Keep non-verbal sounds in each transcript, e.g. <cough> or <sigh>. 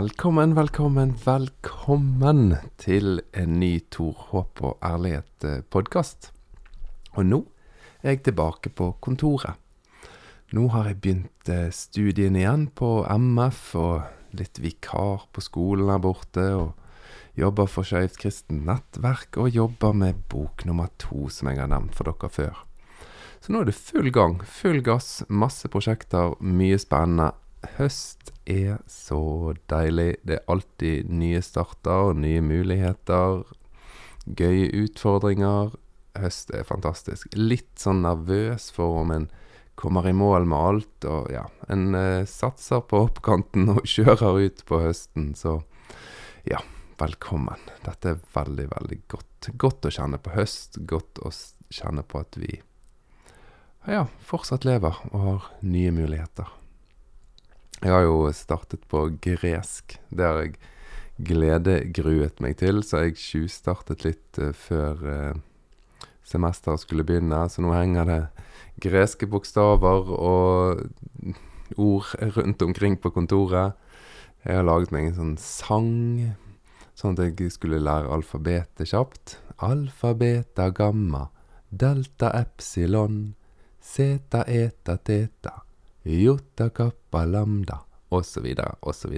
Velkommen, velkommen, velkommen til en ny Tor håp og ærlighet-podkast. Og nå er jeg tilbake på kontoret. Nå har jeg begynt studiene studien igjen på MF, og litt vikar på skolen her borte, og jobber for Skeivt kristent nettverk, og jobber med bok nummer to, som jeg har nevnt for dere før. Så nå er det full gang, full gass, masse prosjekter, mye spennende høst er så deilig. Det er alltid nye starter, nye muligheter, gøye utfordringer. Høst er fantastisk. Litt sånn nervøs for om en kommer i mål med alt, og ja, en eh, satser på oppkanten og <laughs> kjører ut på høsten, så ja, velkommen. Dette er veldig, veldig godt. Godt å kjenne på høst, godt å kjenne på at vi ja, fortsatt lever og har nye muligheter. Jeg har jo startet på gresk. Det har jeg gledegruet meg til, så jeg tjuvstartet litt uh, før uh, semesteret skulle begynne. Så nå henger det greske bokstaver og ord rundt omkring på kontoret. Jeg har laget meg en sånn sang, sånn at jeg skulle lære alfabetet kjapt. Alfabeta gamma, delta epsilon, zeta eta teta. Jota kappa lambda, osv., osv.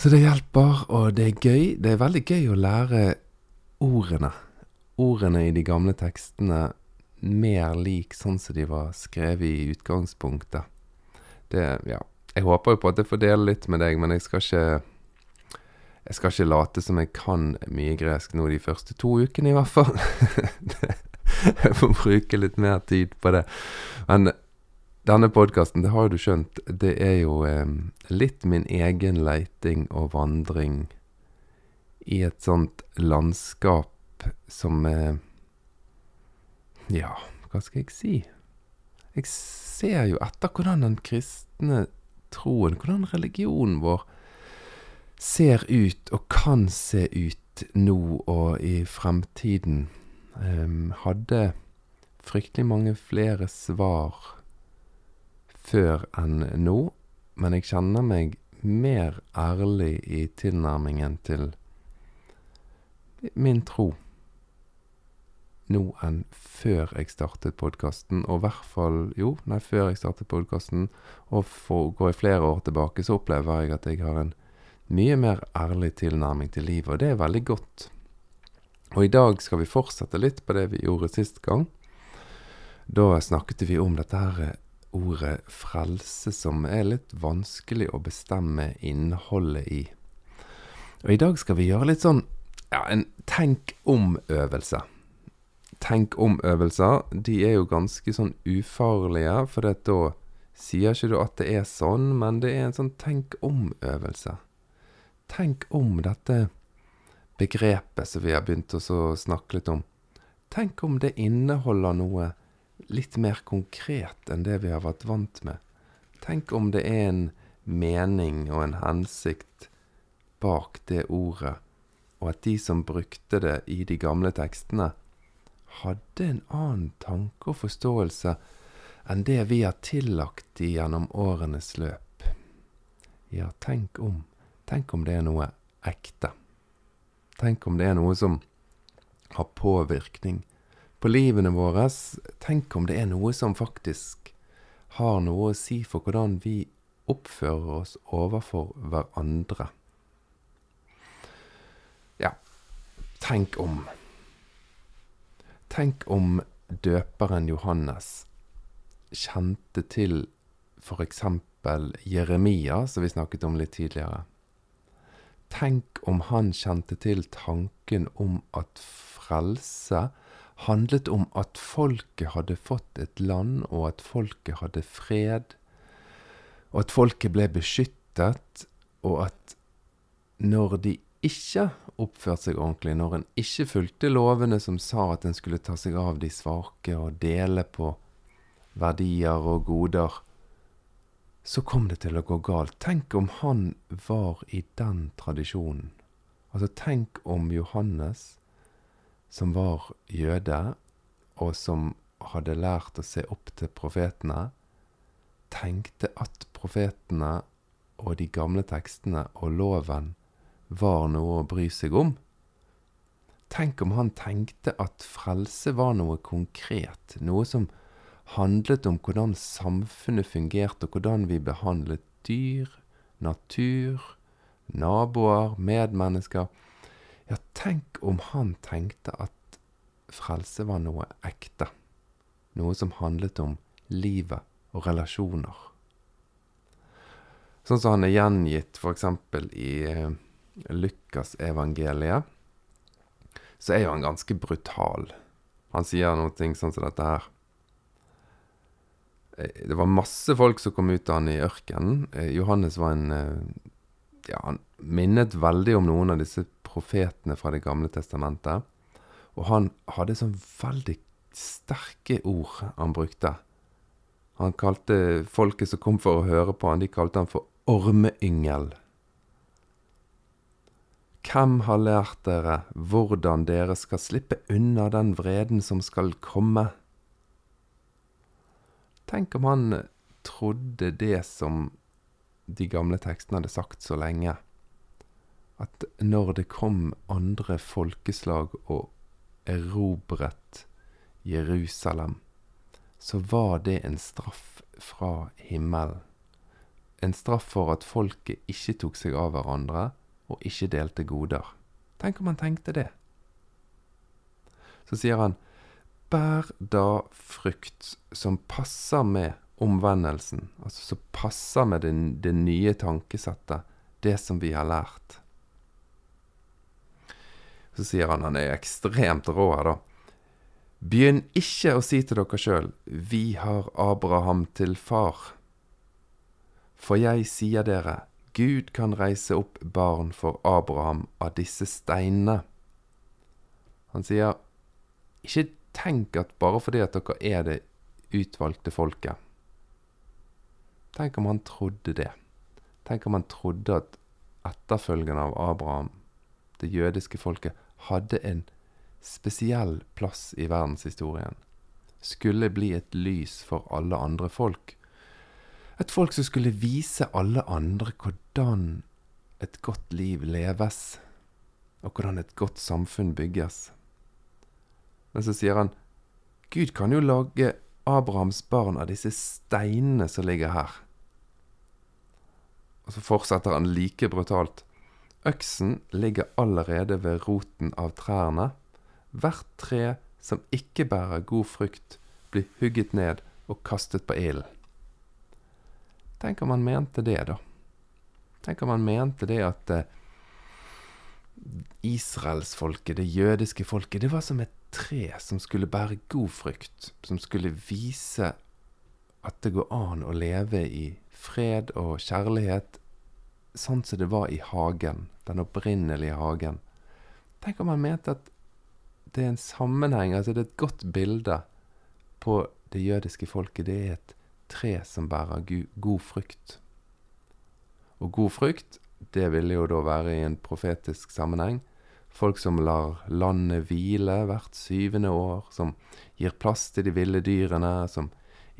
Så det hjelper, og det er gøy. Det er veldig gøy å lære ordene. Ordene i de gamle tekstene mer lik sånn som de var skrevet i utgangspunktet. Det, ja. Jeg håper jo på at jeg får dele litt med deg, men jeg skal ikke Jeg skal ikke late som jeg kan mye gresk nå de første to ukene, i hvert fall. <laughs> jeg får bruke litt mer tid på det. Men denne podkasten, det har jo du skjønt, det er jo eh, litt min egen leiting og vandring i et sånt landskap som eh, Ja, hva skal jeg si? Jeg ser jo etter hvordan den kristne troen, hvordan religionen vår ser ut og kan se ut nå og i fremtiden. Eh, hadde fryktelig mange flere svar før enn nå, men jeg kjenner meg mer ærlig i tilnærmingen til min tro nå enn før jeg startet podkasten, og i hvert fall Jo, nei, før jeg startet podkasten, og for, går jeg flere år tilbake, så opplever jeg at jeg har en mye mer ærlig tilnærming til livet, og det er veldig godt. Og i dag skal vi fortsette litt på det vi gjorde sist gang. Da snakket vi om dette her ordet frelse som er litt vanskelig å bestemme innholdet i. Og i dag skal vi gjøre litt sånn ja, en tenk om-øvelse. Tenk om-øvelser, de er jo ganske sånn ufarlige, for da sier ikke du at det er sånn, men det er en sånn tenk om-øvelse. Tenk om dette begrepet som vi har begynt å snakke litt om. Tenk om det inneholder noe litt mer konkret enn det vi har vært vant med. Tenk om det er en mening og en hensikt bak det ordet, og at de som brukte det i de gamle tekstene, hadde en annen tanke og forståelse enn det vi har tillagt de gjennom årenes løp. Ja, tenk om. Tenk om det er noe ekte. Tenk om det er noe som har påvirkning på livene våre. Tenk om det er noe som faktisk har noe å si for hvordan vi oppfører oss overfor hverandre. Ja, tenk om. Tenk om døperen Johannes kjente til f.eks. Jeremia, som vi snakket om litt tidligere. Tenk om han kjente til tanken om at frelse handlet om at folket hadde fått et land, og at folket hadde fred, og at folket ble beskyttet, og at når de ikke oppførte seg ordentlig, når en ikke fulgte lovene som sa at en skulle ta seg av de svake og dele på verdier og goder, så kom det til å gå galt. Tenk om han var i den tradisjonen. Altså, tenk om Johannes som var jøde, og som hadde lært å se opp til profetene, tenkte at profetene og de gamle tekstene og loven var noe å bry seg om? Tenk om han tenkte at frelse var noe konkret, noe som handlet om hvordan samfunnet fungerte, og hvordan vi behandlet dyr, natur, naboer, medmennesker. Ja, tenk om han tenkte at frelse var noe ekte, noe som handlet om livet og relasjoner. Sånn som han er gjengitt f.eks. i eh, Lukasevangeliet, så er jo han ganske brutal. Han sier noe sånn som dette her. Eh, det var masse folk som kom ut av han i ørkenen. Eh, Johannes var en Ja, han minnet veldig om noen av disse profetene fra Det gamle testamentet. Og han hadde sånn veldig sterke ord han brukte. Han kalte folket som kom for å høre på han, de kalte han for ormeyngel. Hvem har lært dere hvordan dere skal slippe unna den vreden som skal komme? Tenk om han trodde det som de gamle tekstene hadde sagt så lenge, at når det kom andre folkeslag og erobret Jerusalem, så var det en straff fra himmelen. En straff for at folket ikke tok seg av hverandre og ikke delte goder. Tenk om han tenkte det. Så sier han, bær da frukt som passer med omvendelsen, altså som passer med det, det nye tankesettet, det som vi har lært. Så sier han han er ekstremt rå her, da. Begynn ikke å si til dere sjøl, Vi har Abraham til far. For jeg sier dere, Gud kan reise opp barn for Abraham av disse steinene. Han sier, ikke tenk at bare fordi at dere er det utvalgte folket. Tenk om han trodde det. Tenk om han trodde at etterfølgerne av Abraham, det jødiske folket, hadde en spesiell plass i verdenshistorien, skulle bli et lys for alle andre folk. Et folk som skulle vise alle andre hvordan et godt liv leves, og hvordan et godt samfunn bygges. Men så sier han, Gud kan jo lage Abrahams barn av disse steinene som ligger her. Og så fortsetter han like brutalt. Øksen ligger allerede ved roten av trærne, Hvert tre som ikke bærer god frukt, blir hugget ned og kastet på ilden. Tenk om han mente det, da. Tenk om han mente det at eh, israelsfolket, det jødiske folket, det var som et tre som skulle bære god frukt, som skulle vise at det går an å leve i fred og kjærlighet, sånn som det var i hagen, den opprinnelige hagen. Tenk om han mente at det er en sammenheng, altså det er et godt bilde på det jødiske folket. Det er et tre som bærer god frukt. Og god frukt, det ville jo da være i en profetisk sammenheng. Folk som lar landet hvile hvert syvende år, som gir plass til de ville dyrene, som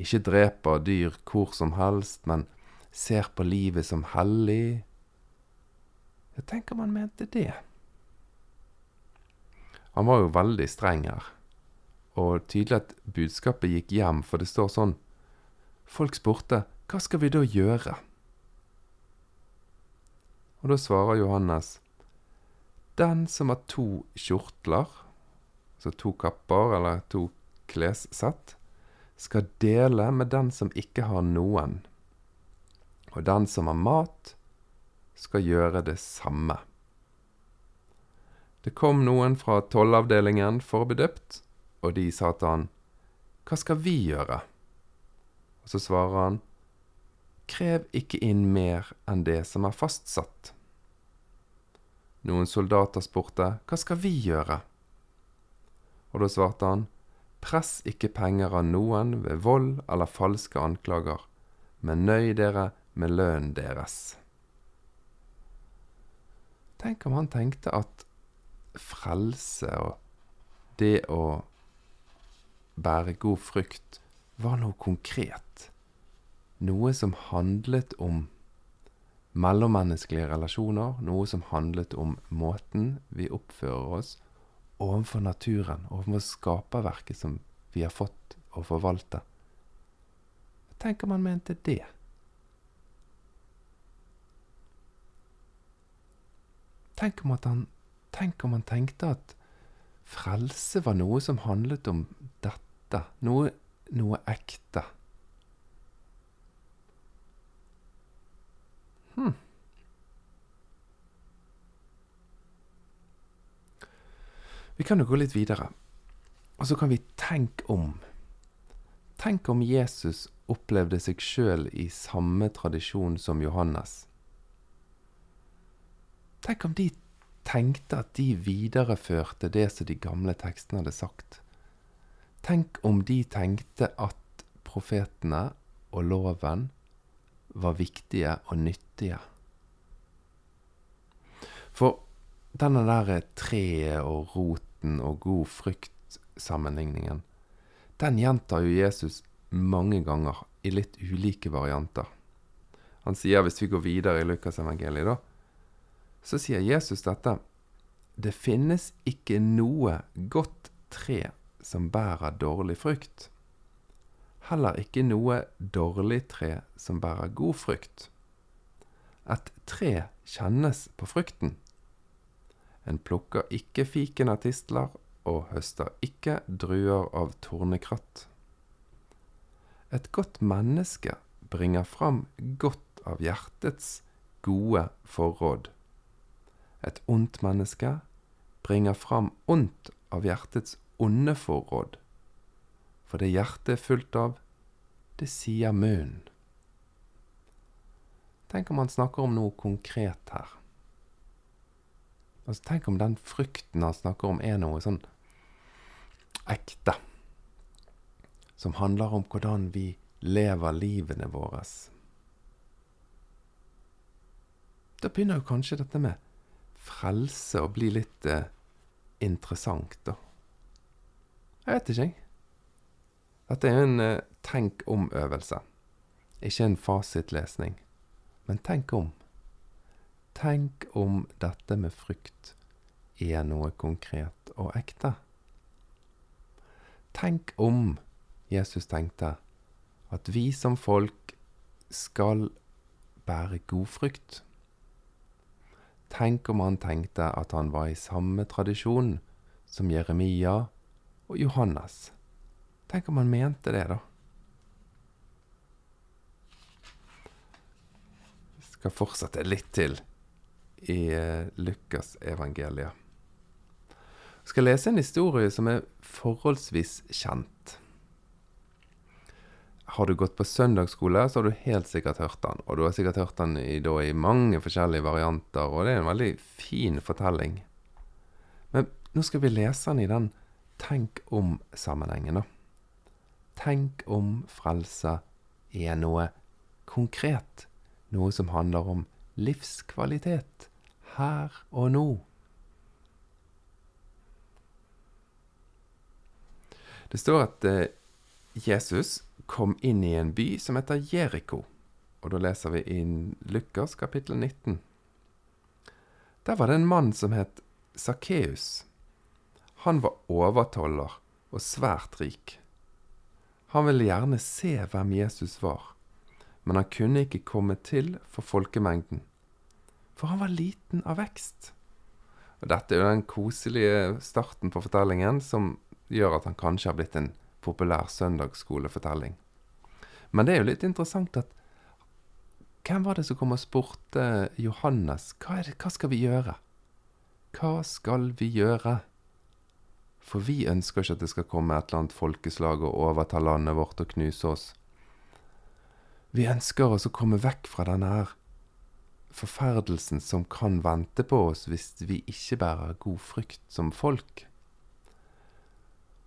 ikke dreper dyr hvor som helst, men ser på livet som hellig. Jeg tenker man mente det. Han var jo veldig streng her. Og tydelig at budskapet gikk hjem, for det står sånn Folk spurte hva skal vi da gjøre? Og da svarer Johannes Den som har to kjortler, så to kapper eller to klessett, skal dele med den som ikke har noen. Og den som har mat, skal gjøre det samme. Det kom noen fra tollavdelingen for å bli døpt, og de sa til han, Hva skal vi gjøre? Og så svarer han, Krev ikke inn mer enn det som er fastsatt. Noen soldater spurte, Hva skal vi gjøre? Og da svarte han, Press ikke penger av noen ved vold eller falske anklager, men nøy dere med lønnen deres. Tenk om han tenkte at frelse og det å bære god frukt var noe konkret. Noe som handlet om mellommenneskelige relasjoner, noe som handlet om måten vi oppfører oss overfor naturen, overfor skaperverket som vi har fått å forvalte. Tenk om han mente det? Tenk om, han, tenk om han tenkte at frelse var noe som handlet om dette, noe, noe ekte. Hm. Vi kan jo gå litt videre, og så kan vi tenke om. Tenk om Jesus opplevde seg sjøl i samme tradisjon som Johannes. Tenk om de tenkte at de videreførte det som de gamle tekstene hadde sagt. Tenk om de tenkte at profetene og loven var viktige og nyttige. For denne der treet og roten og god frukt-sammenligningen, den gjentar jo Jesus mange ganger i litt ulike varianter. Han sier, hvis vi går videre i Lukasevangeliet, da, så sier Jesus dette Det finnes ikke noe godt tre som bærer dårlig frukt heller ikke noe dårlig tre som bærer god frukt. Et tre kjennes på frukten. En plukker ikke fiken av tistler og høster ikke druer av tornekratt. Et godt menneske bringer fram godt av hjertets gode forråd. Et ondt menneske bringer fram ondt av hjertets onde forråd. For det hjertet er fullt av, det sier munnen. Tenk om han snakker om noe konkret her. Altså, tenk om den frukten han snakker om, er noe sånn ekte. Som handler om hvordan vi lever livene våre. Da begynner jo kanskje dette med frelse å bli litt eh, interessant, da. Jeg vet ikke, jeg. Dette er en uh, tenk om-øvelse, ikke en fasitlesning. Men tenk om. Tenk om dette med frykt er noe konkret og ekte. Tenk om Jesus tenkte at vi som folk skal bære god frykt. Tenk om han tenkte at han var i samme tradisjon som Jeremia og Johannes. Tenk om han mente det, da. Vi skal fortsette litt til i uh, Lukas evangeliet. Jeg skal lese en historie som er forholdsvis kjent. Har du gått på søndagsskole, så har du helt sikkert hørt den. Og du har sikkert hørt den i, da, i mange forskjellige varianter, og det er en veldig fin fortelling. Men nå skal vi lese den i den tenk om-sammenhengen, da. Tenk om frelse er noe konkret, noe som handler om livskvalitet her og nå. Det står at eh, Jesus kom inn i en by som heter Jeriko. Og da leser vi inn Lukas kapittel 19. Der var det en mann som het Sakkeus. Han var overtoller og svært rik. Han ville gjerne se hvem Jesus var, men han kunne ikke komme til for folkemengden, for han var liten av vekst. Og Dette er jo den koselige starten på fortellingen som gjør at han kanskje har blitt en populær søndagsskolefortelling. Men det er jo litt interessant at hvem var det som kom og spurte Johannes hva, det, hva skal vi gjøre? Hva skal vi gjøre? For vi ønsker ikke at det skal komme et eller annet folkeslag og overta landet vårt og knuse oss. Vi ønsker oss å komme vekk fra denne her forferdelsen som kan vente på oss hvis vi ikke bærer god frykt som folk.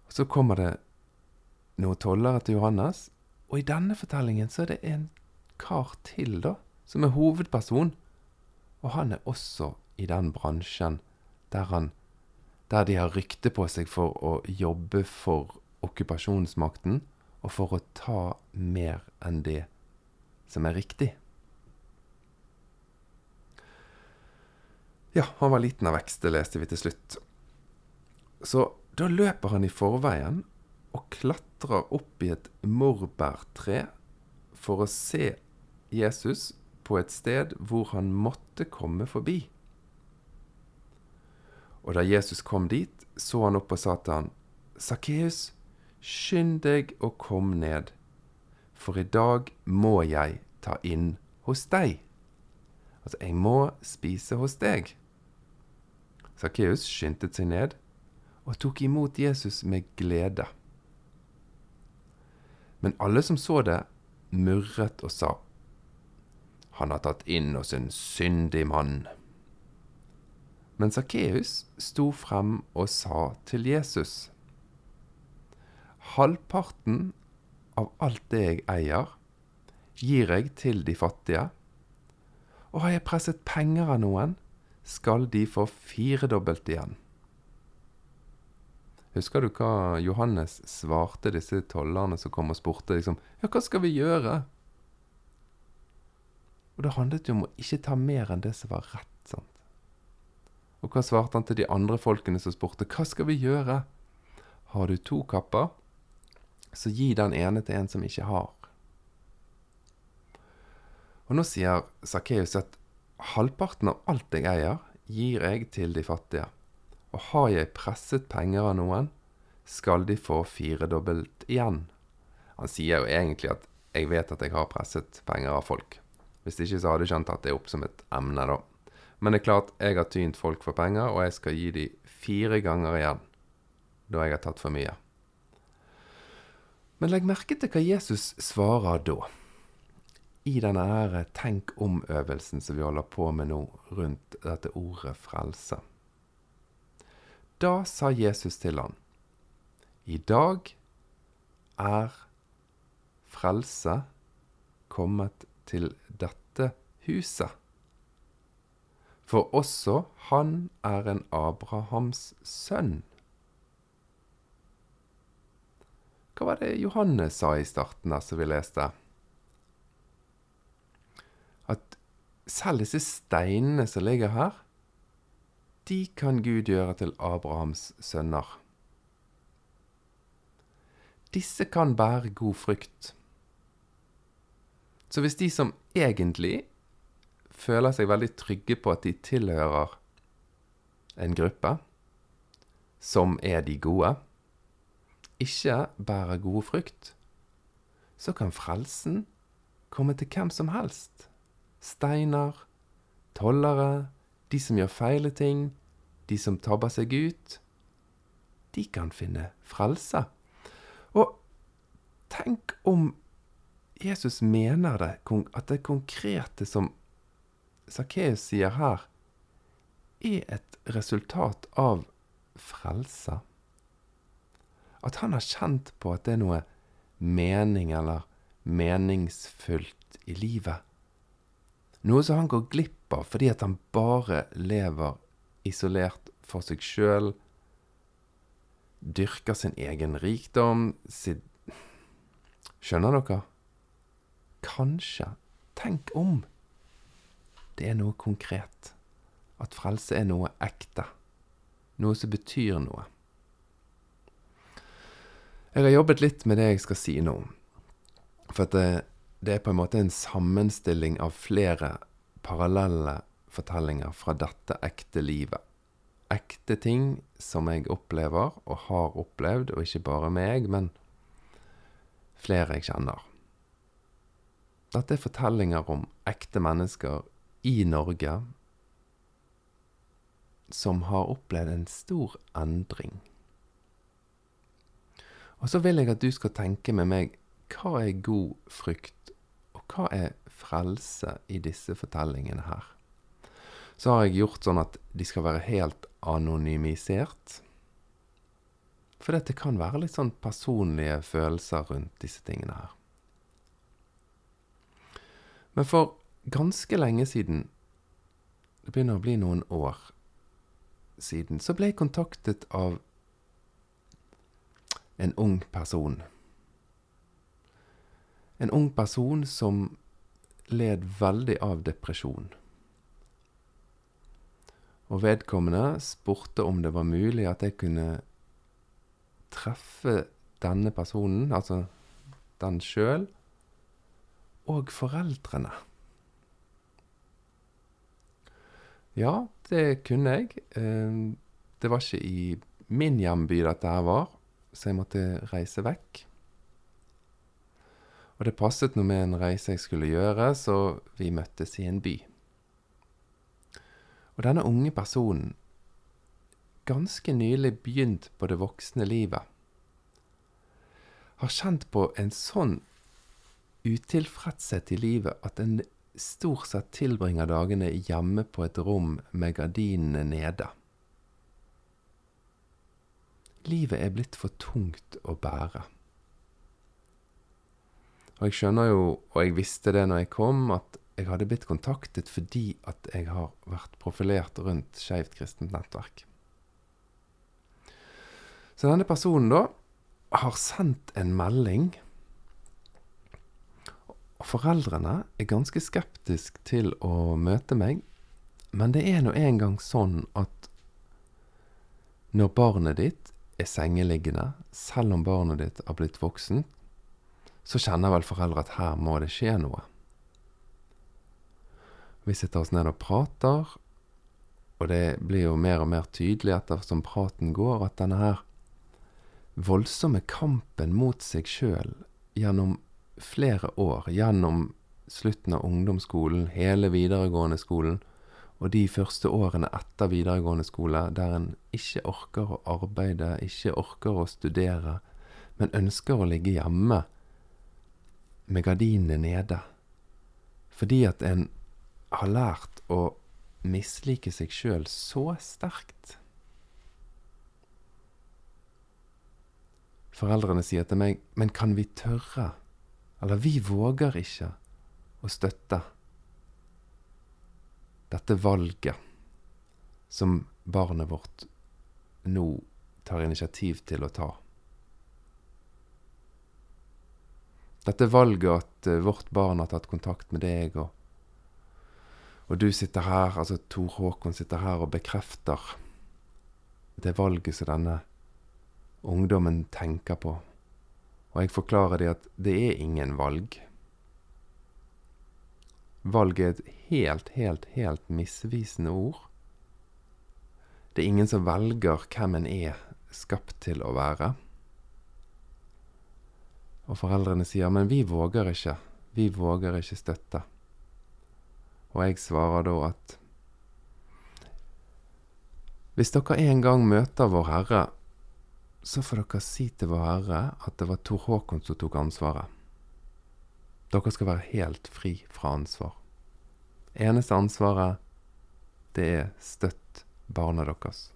Så kommer det noen tollere til Johannes, og i denne fortellingen så er det en kar til, da, som er hovedperson. Og han er også i den bransjen der han der de har rykte på seg for å jobbe for okkupasjonsmakten og for å ta mer enn det som er riktig. Ja, han var liten av vekst, det leste vi til slutt. Så da løper han i forveien og klatrer opp i et morbærtre for å se Jesus på et sted hvor han måtte komme forbi. Og da Jesus kom dit, så han opp og sa til han, Sakkeus, skynd deg og kom ned, for i dag må jeg ta inn hos deg. Altså, jeg må spise hos deg. Sakkeus skyndte seg ned og tok imot Jesus med glede. Men alle som så det, murret og sa, Han har tatt inn hos en syndig mann. Men Sakkeus sto frem og sa til Jesus, Halvparten av alt det jeg eier, gir jeg til de fattige, og har jeg presset penger av noen, skal de få firedobbelt igjen. Husker du hva Johannes svarte disse tollerne som kom og spurte liksom, ja, hva skal vi gjøre? Og det handlet jo om å ikke ta mer enn det som var rett. Og hva svarte han til de andre folkene som spurte, hva skal vi gjøre? Har du to kapper, så gi den ene til en som ikke har. Og nå sier Sakkeus at halvparten av alt jeg eier, gir jeg til de fattige. Og har jeg presset penger av noen, skal de få firedobbelt igjen. Han sier jo egentlig at jeg vet at jeg har presset penger av folk. Hvis ikke så hadde ikke han tatt det opp som et emne, da. Men det er klart, jeg har tynt folk for penger, og jeg skal gi dem fire ganger igjen da jeg har tatt for mye. Men legg merke til hva Jesus svarer da i denne her tenk om-øvelsen som vi holder på med nå rundt dette ordet frelse. Da sa Jesus til han, I dag er frelse kommet til dette huset. For også han er en Abrahams sønn. Hva var det Johannes sa i starten der som vi leste? At selv disse steinene som ligger her, de kan Gud gjøre til Abrahams sønner. Disse kan bære god frykt. Så hvis de som egentlig føler seg veldig trygge på at de tilhører en gruppe som er de gode, ikke bærer gode frukt, så kan frelsen komme til hvem som helst. Steiner, tollere, de som gjør feile ting, de som tabber seg ut. De kan finne frelse. Og tenk om Jesus mener det, at det konkrete som Sakkeus sier her, er et resultat av frelse. At han har kjent på at det er noe mening eller meningsfullt i livet. Noe som han går glipp av fordi at han bare lever isolert for seg sjøl, dyrker sin egen rikdom, sitt Skjønner dere? Kanskje. Tenk om. Det er noe konkret. At frelse er noe ekte. Noe som betyr noe. Jeg har jobbet litt med det jeg skal si nå. For det, det, er på en måte en sammenstilling av flere parallelle fortellinger fra dette ekte livet. Ekte ting som jeg opplever og har opplevd, og ikke bare meg, men flere jeg kjenner. Dette er fortellinger om ekte mennesker i Norge som har opplevd en stor endring. Og så vil jeg at du skal tenke med meg hva er god frukt, og hva er frelse i disse fortellingene her. Så har jeg gjort sånn at de skal være helt anonymisert. For dette kan være litt sånn personlige følelser rundt disse tingene her. Men for ganske lenge siden, det begynner å bli noen år siden, så ble jeg kontaktet av en ung person. En ung person som led veldig av depresjon. Og vedkommende spurte om det var mulig at jeg kunne treffe denne personen, altså den sjøl, og foreldrene. Ja, det kunne jeg. Eh, det var ikke i min hjemby dette her var, så jeg måtte reise vekk. Og det passet noe med en reise jeg skulle gjøre, så vi møttes i en by. Og denne unge personen, ganske nylig begynt på det voksne livet, har kjent på en sånn utilfredshet i livet at en stort sett tilbringer dagene hjemme på et rom med gardinene nede. Livet er blitt for tungt å bære. Og jeg skjønner jo, og jeg visste det når jeg kom, at jeg hadde blitt kontaktet fordi at jeg har vært profilert rundt Skeivt kristent nettverk. Så denne personen da har sendt en melding foreldrene er ganske skeptiske til å møte meg, men det er nå engang sånn at når barnet ditt er sengeliggende, selv om barnet ditt har blitt voksen, så kjenner vel foreldre at her må det skje noe. Vi sitter oss ned og prater, og det blir jo mer og mer tydelig ettersom praten går, at denne her voldsomme kampen mot seg sjøl gjennom flere år gjennom slutten av ungdomsskolen, hele videregående skolen, og de første årene etter videregående skole, der en ikke orker å arbeide, ikke orker å studere, men ønsker å ligge hjemme med gardinene nede. Fordi at en har lært å mislike seg sjøl så sterkt. Foreldrene sier til meg, men kan vi tørre? Eller vi våger ikke å støtte dette valget som barnet vårt nå tar initiativ til å ta. Dette valget at uh, vårt barn har tatt kontakt med deg, og, og du sitter her, altså Tor Håkon sitter her og bekrefter det valget som denne ungdommen tenker på. Og jeg forklarer dem at det er ingen valg. Valg er et helt, helt, helt misvisende ord. Det er ingen som velger hvem en er skapt til å være. Og foreldrene sier 'men vi våger ikke', vi våger ikke støtte. Og jeg svarer da at hvis dere en gang møter Vår Herre så får dere si til Vår Herre at det var Tor Håkon som tok ansvaret. Dere skal være helt fri fra ansvar. Eneste ansvaret, det er støtt barna deres.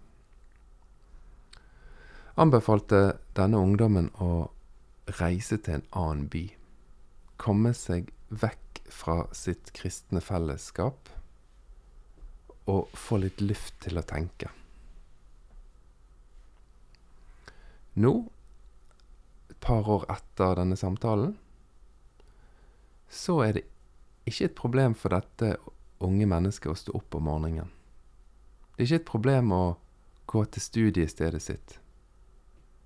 Anbefalte denne ungdommen å reise til en annen by. Komme seg vekk fra sitt kristne fellesskap og få litt luft til å tenke. Nå, et par år etter denne samtalen, så er det ikke et problem for dette unge mennesket å stå opp om morgenen. Det er ikke et problem å gå til studiestedet sitt.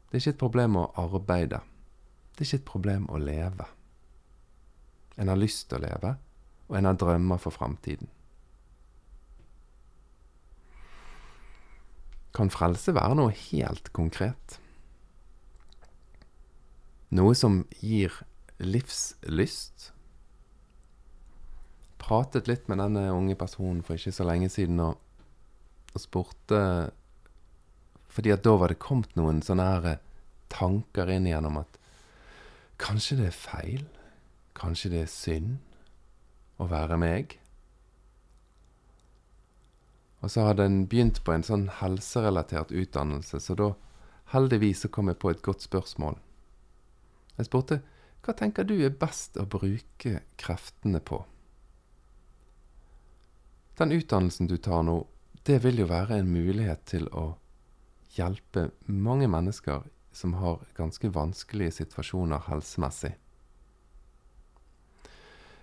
Det er ikke et problem å arbeide. Det er ikke et problem å leve. En har lyst til å leve, og en har drømmer for framtiden. Kan frelse være noe helt konkret? Noe som gir livslyst. Pratet litt med denne unge personen for ikke så lenge siden og, og spurte Fordi at da var det kommet noen sånne her tanker inn igjennom at kanskje det er feil? Kanskje det er synd å være meg? Og så hadde en begynt på en sånn helserelatert utdannelse, så da heldigvis så kom jeg på et godt spørsmål. Jeg spurte hva tenker du er best å bruke kreftene på? Den utdannelsen du tar nå, det vil jo være en mulighet til å hjelpe mange mennesker som har ganske vanskelige situasjoner helsemessig.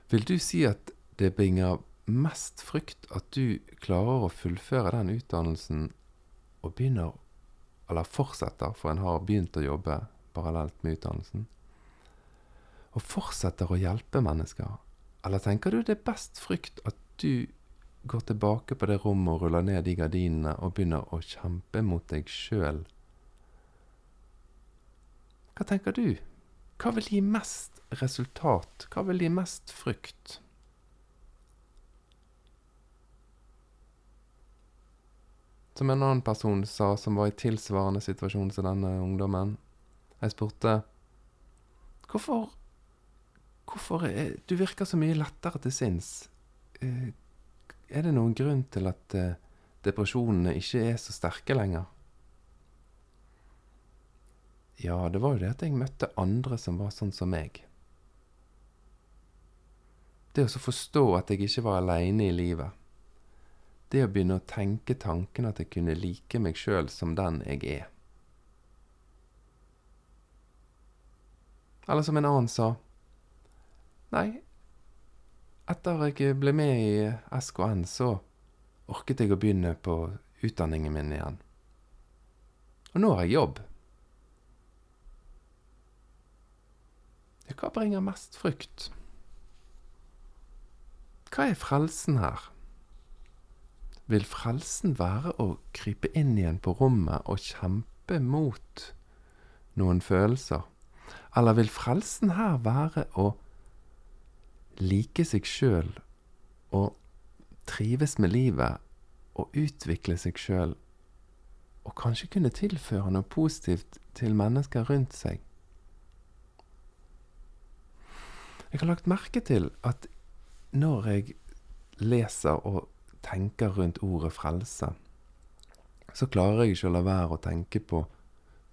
Vil du si at det bringer mest frykt at du klarer å fullføre den utdannelsen og begynner, eller fortsetter, for en har begynt å jobbe parallelt med utdannelsen, og fortsetter å hjelpe mennesker? Eller tenker du det er best frykt at du går tilbake på det rommet og ruller ned de gardinene og begynner å kjempe mot deg sjøl? Hva tenker du? Hva vil gi mest resultat? Hva vil gi mest frykt? Som en annen person sa, som var i tilsvarende situasjon som denne ungdommen. Jeg spurte hvorfor Hvorfor er, Du virker så mye lettere til sinns. Eh, er det noen grunn til at eh, depresjonene ikke er så sterke lenger? Ja, det var jo det at jeg møtte andre som var sånn som meg. Det å forstå at jeg ikke var aleine i livet. Det å begynne å tenke tanken at jeg kunne like meg sjøl som den jeg er. Eller som en annen sa Nei, etter jeg ble med i SKN, så orket jeg å begynne på utdanningen min igjen. Og nå har jeg jobb. Hva bringer mest frykt? Hva er frelsen her? Vil frelsen være å krype inn igjen på rommet og kjempe mot noen følelser? Eller vil frelsen her være å like seg sjøl og trives med livet og utvikle seg sjøl og kanskje kunne tilføre noe positivt til mennesker rundt seg? Jeg har lagt merke til at når jeg leser og tenker rundt ordet frelse, så klarer jeg ikke å la være å tenke på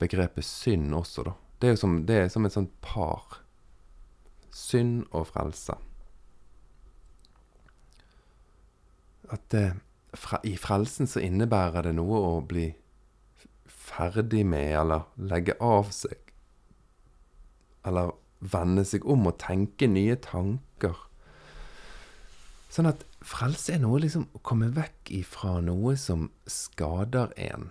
begrepet synd også, da. Det er, som, det er som et sånt par. Synd og frelse. At det, fra, i frelsen så innebærer det noe å bli ferdig med, eller legge av seg. Eller vende seg om og tenke nye tanker. Sånn at frelse er noe liksom å komme vekk ifra noe som skader en.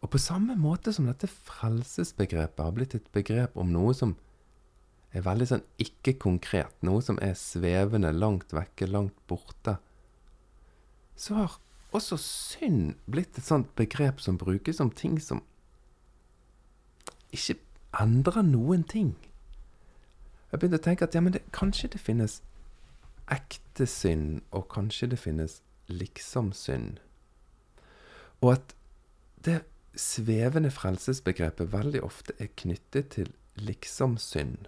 Og på samme måte som dette frelsesbegrepet har blitt et begrep om noe som er veldig sånn ikke-konkret, noe som er svevende, langt vekke, langt borte, så har også synd blitt et sånt begrep som brukes om ting som ikke endrer noen ting. Jeg begynte å tenke at ja, men det, kanskje det finnes ekte synd, og kanskje det finnes liksom-synd. Og at det svevende frelsesbegrepet veldig ofte er knyttet til liksom-synd,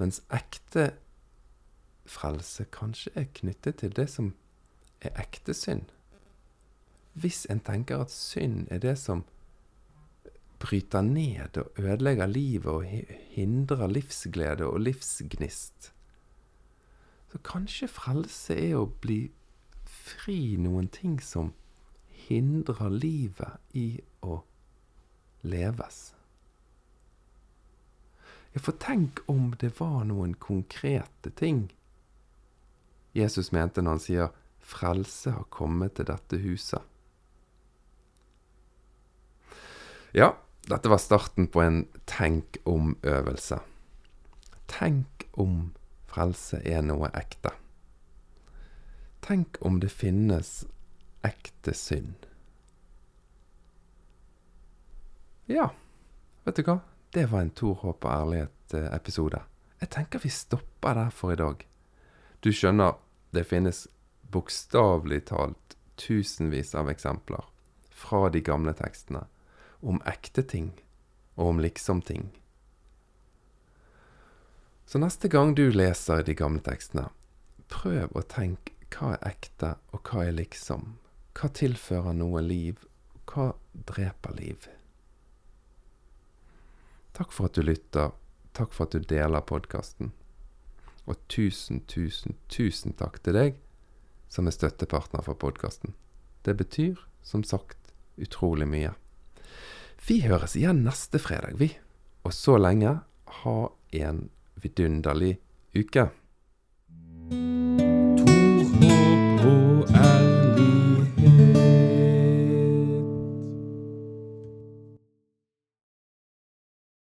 mens ekte frelse kanskje er knyttet til det som er ekte synd. Hvis en tenker at synd er det som bryter ned og ødelegger livet og hindrer livsglede og livsgnist, så kanskje frelse er å bli fri noen ting som hindrer livet i å leves. Ja, for tenk om det var noen konkrete ting Jesus mente når han sier 'frelse har kommet til dette huset'. Ja, dette var starten på en tenk om-øvelse. Tenk om frelse er noe ekte. Tenk om det finnes ekte synd. Ja, vet du hva? Det var en Tor Håp og ærlighet-episode. Jeg tenker vi stopper der for i dag. Du skjønner, det finnes bokstavelig talt tusenvis av eksempler fra de gamle tekstene om ekte ting og om liksom-ting. Så neste gang du leser de gamle tekstene, prøv å tenke hva er ekte, og hva er liksom? Hva tilfører noe liv? Hva dreper liv? Takk for at du lytter. Takk for at du deler podkasten. Og tusen, tusen, tusen takk til deg som er støttepartner for podkasten. Det betyr, som sagt, utrolig mye. Vi høres igjen neste fredag, vi. Og så lenge, ha en vidunderlig uke.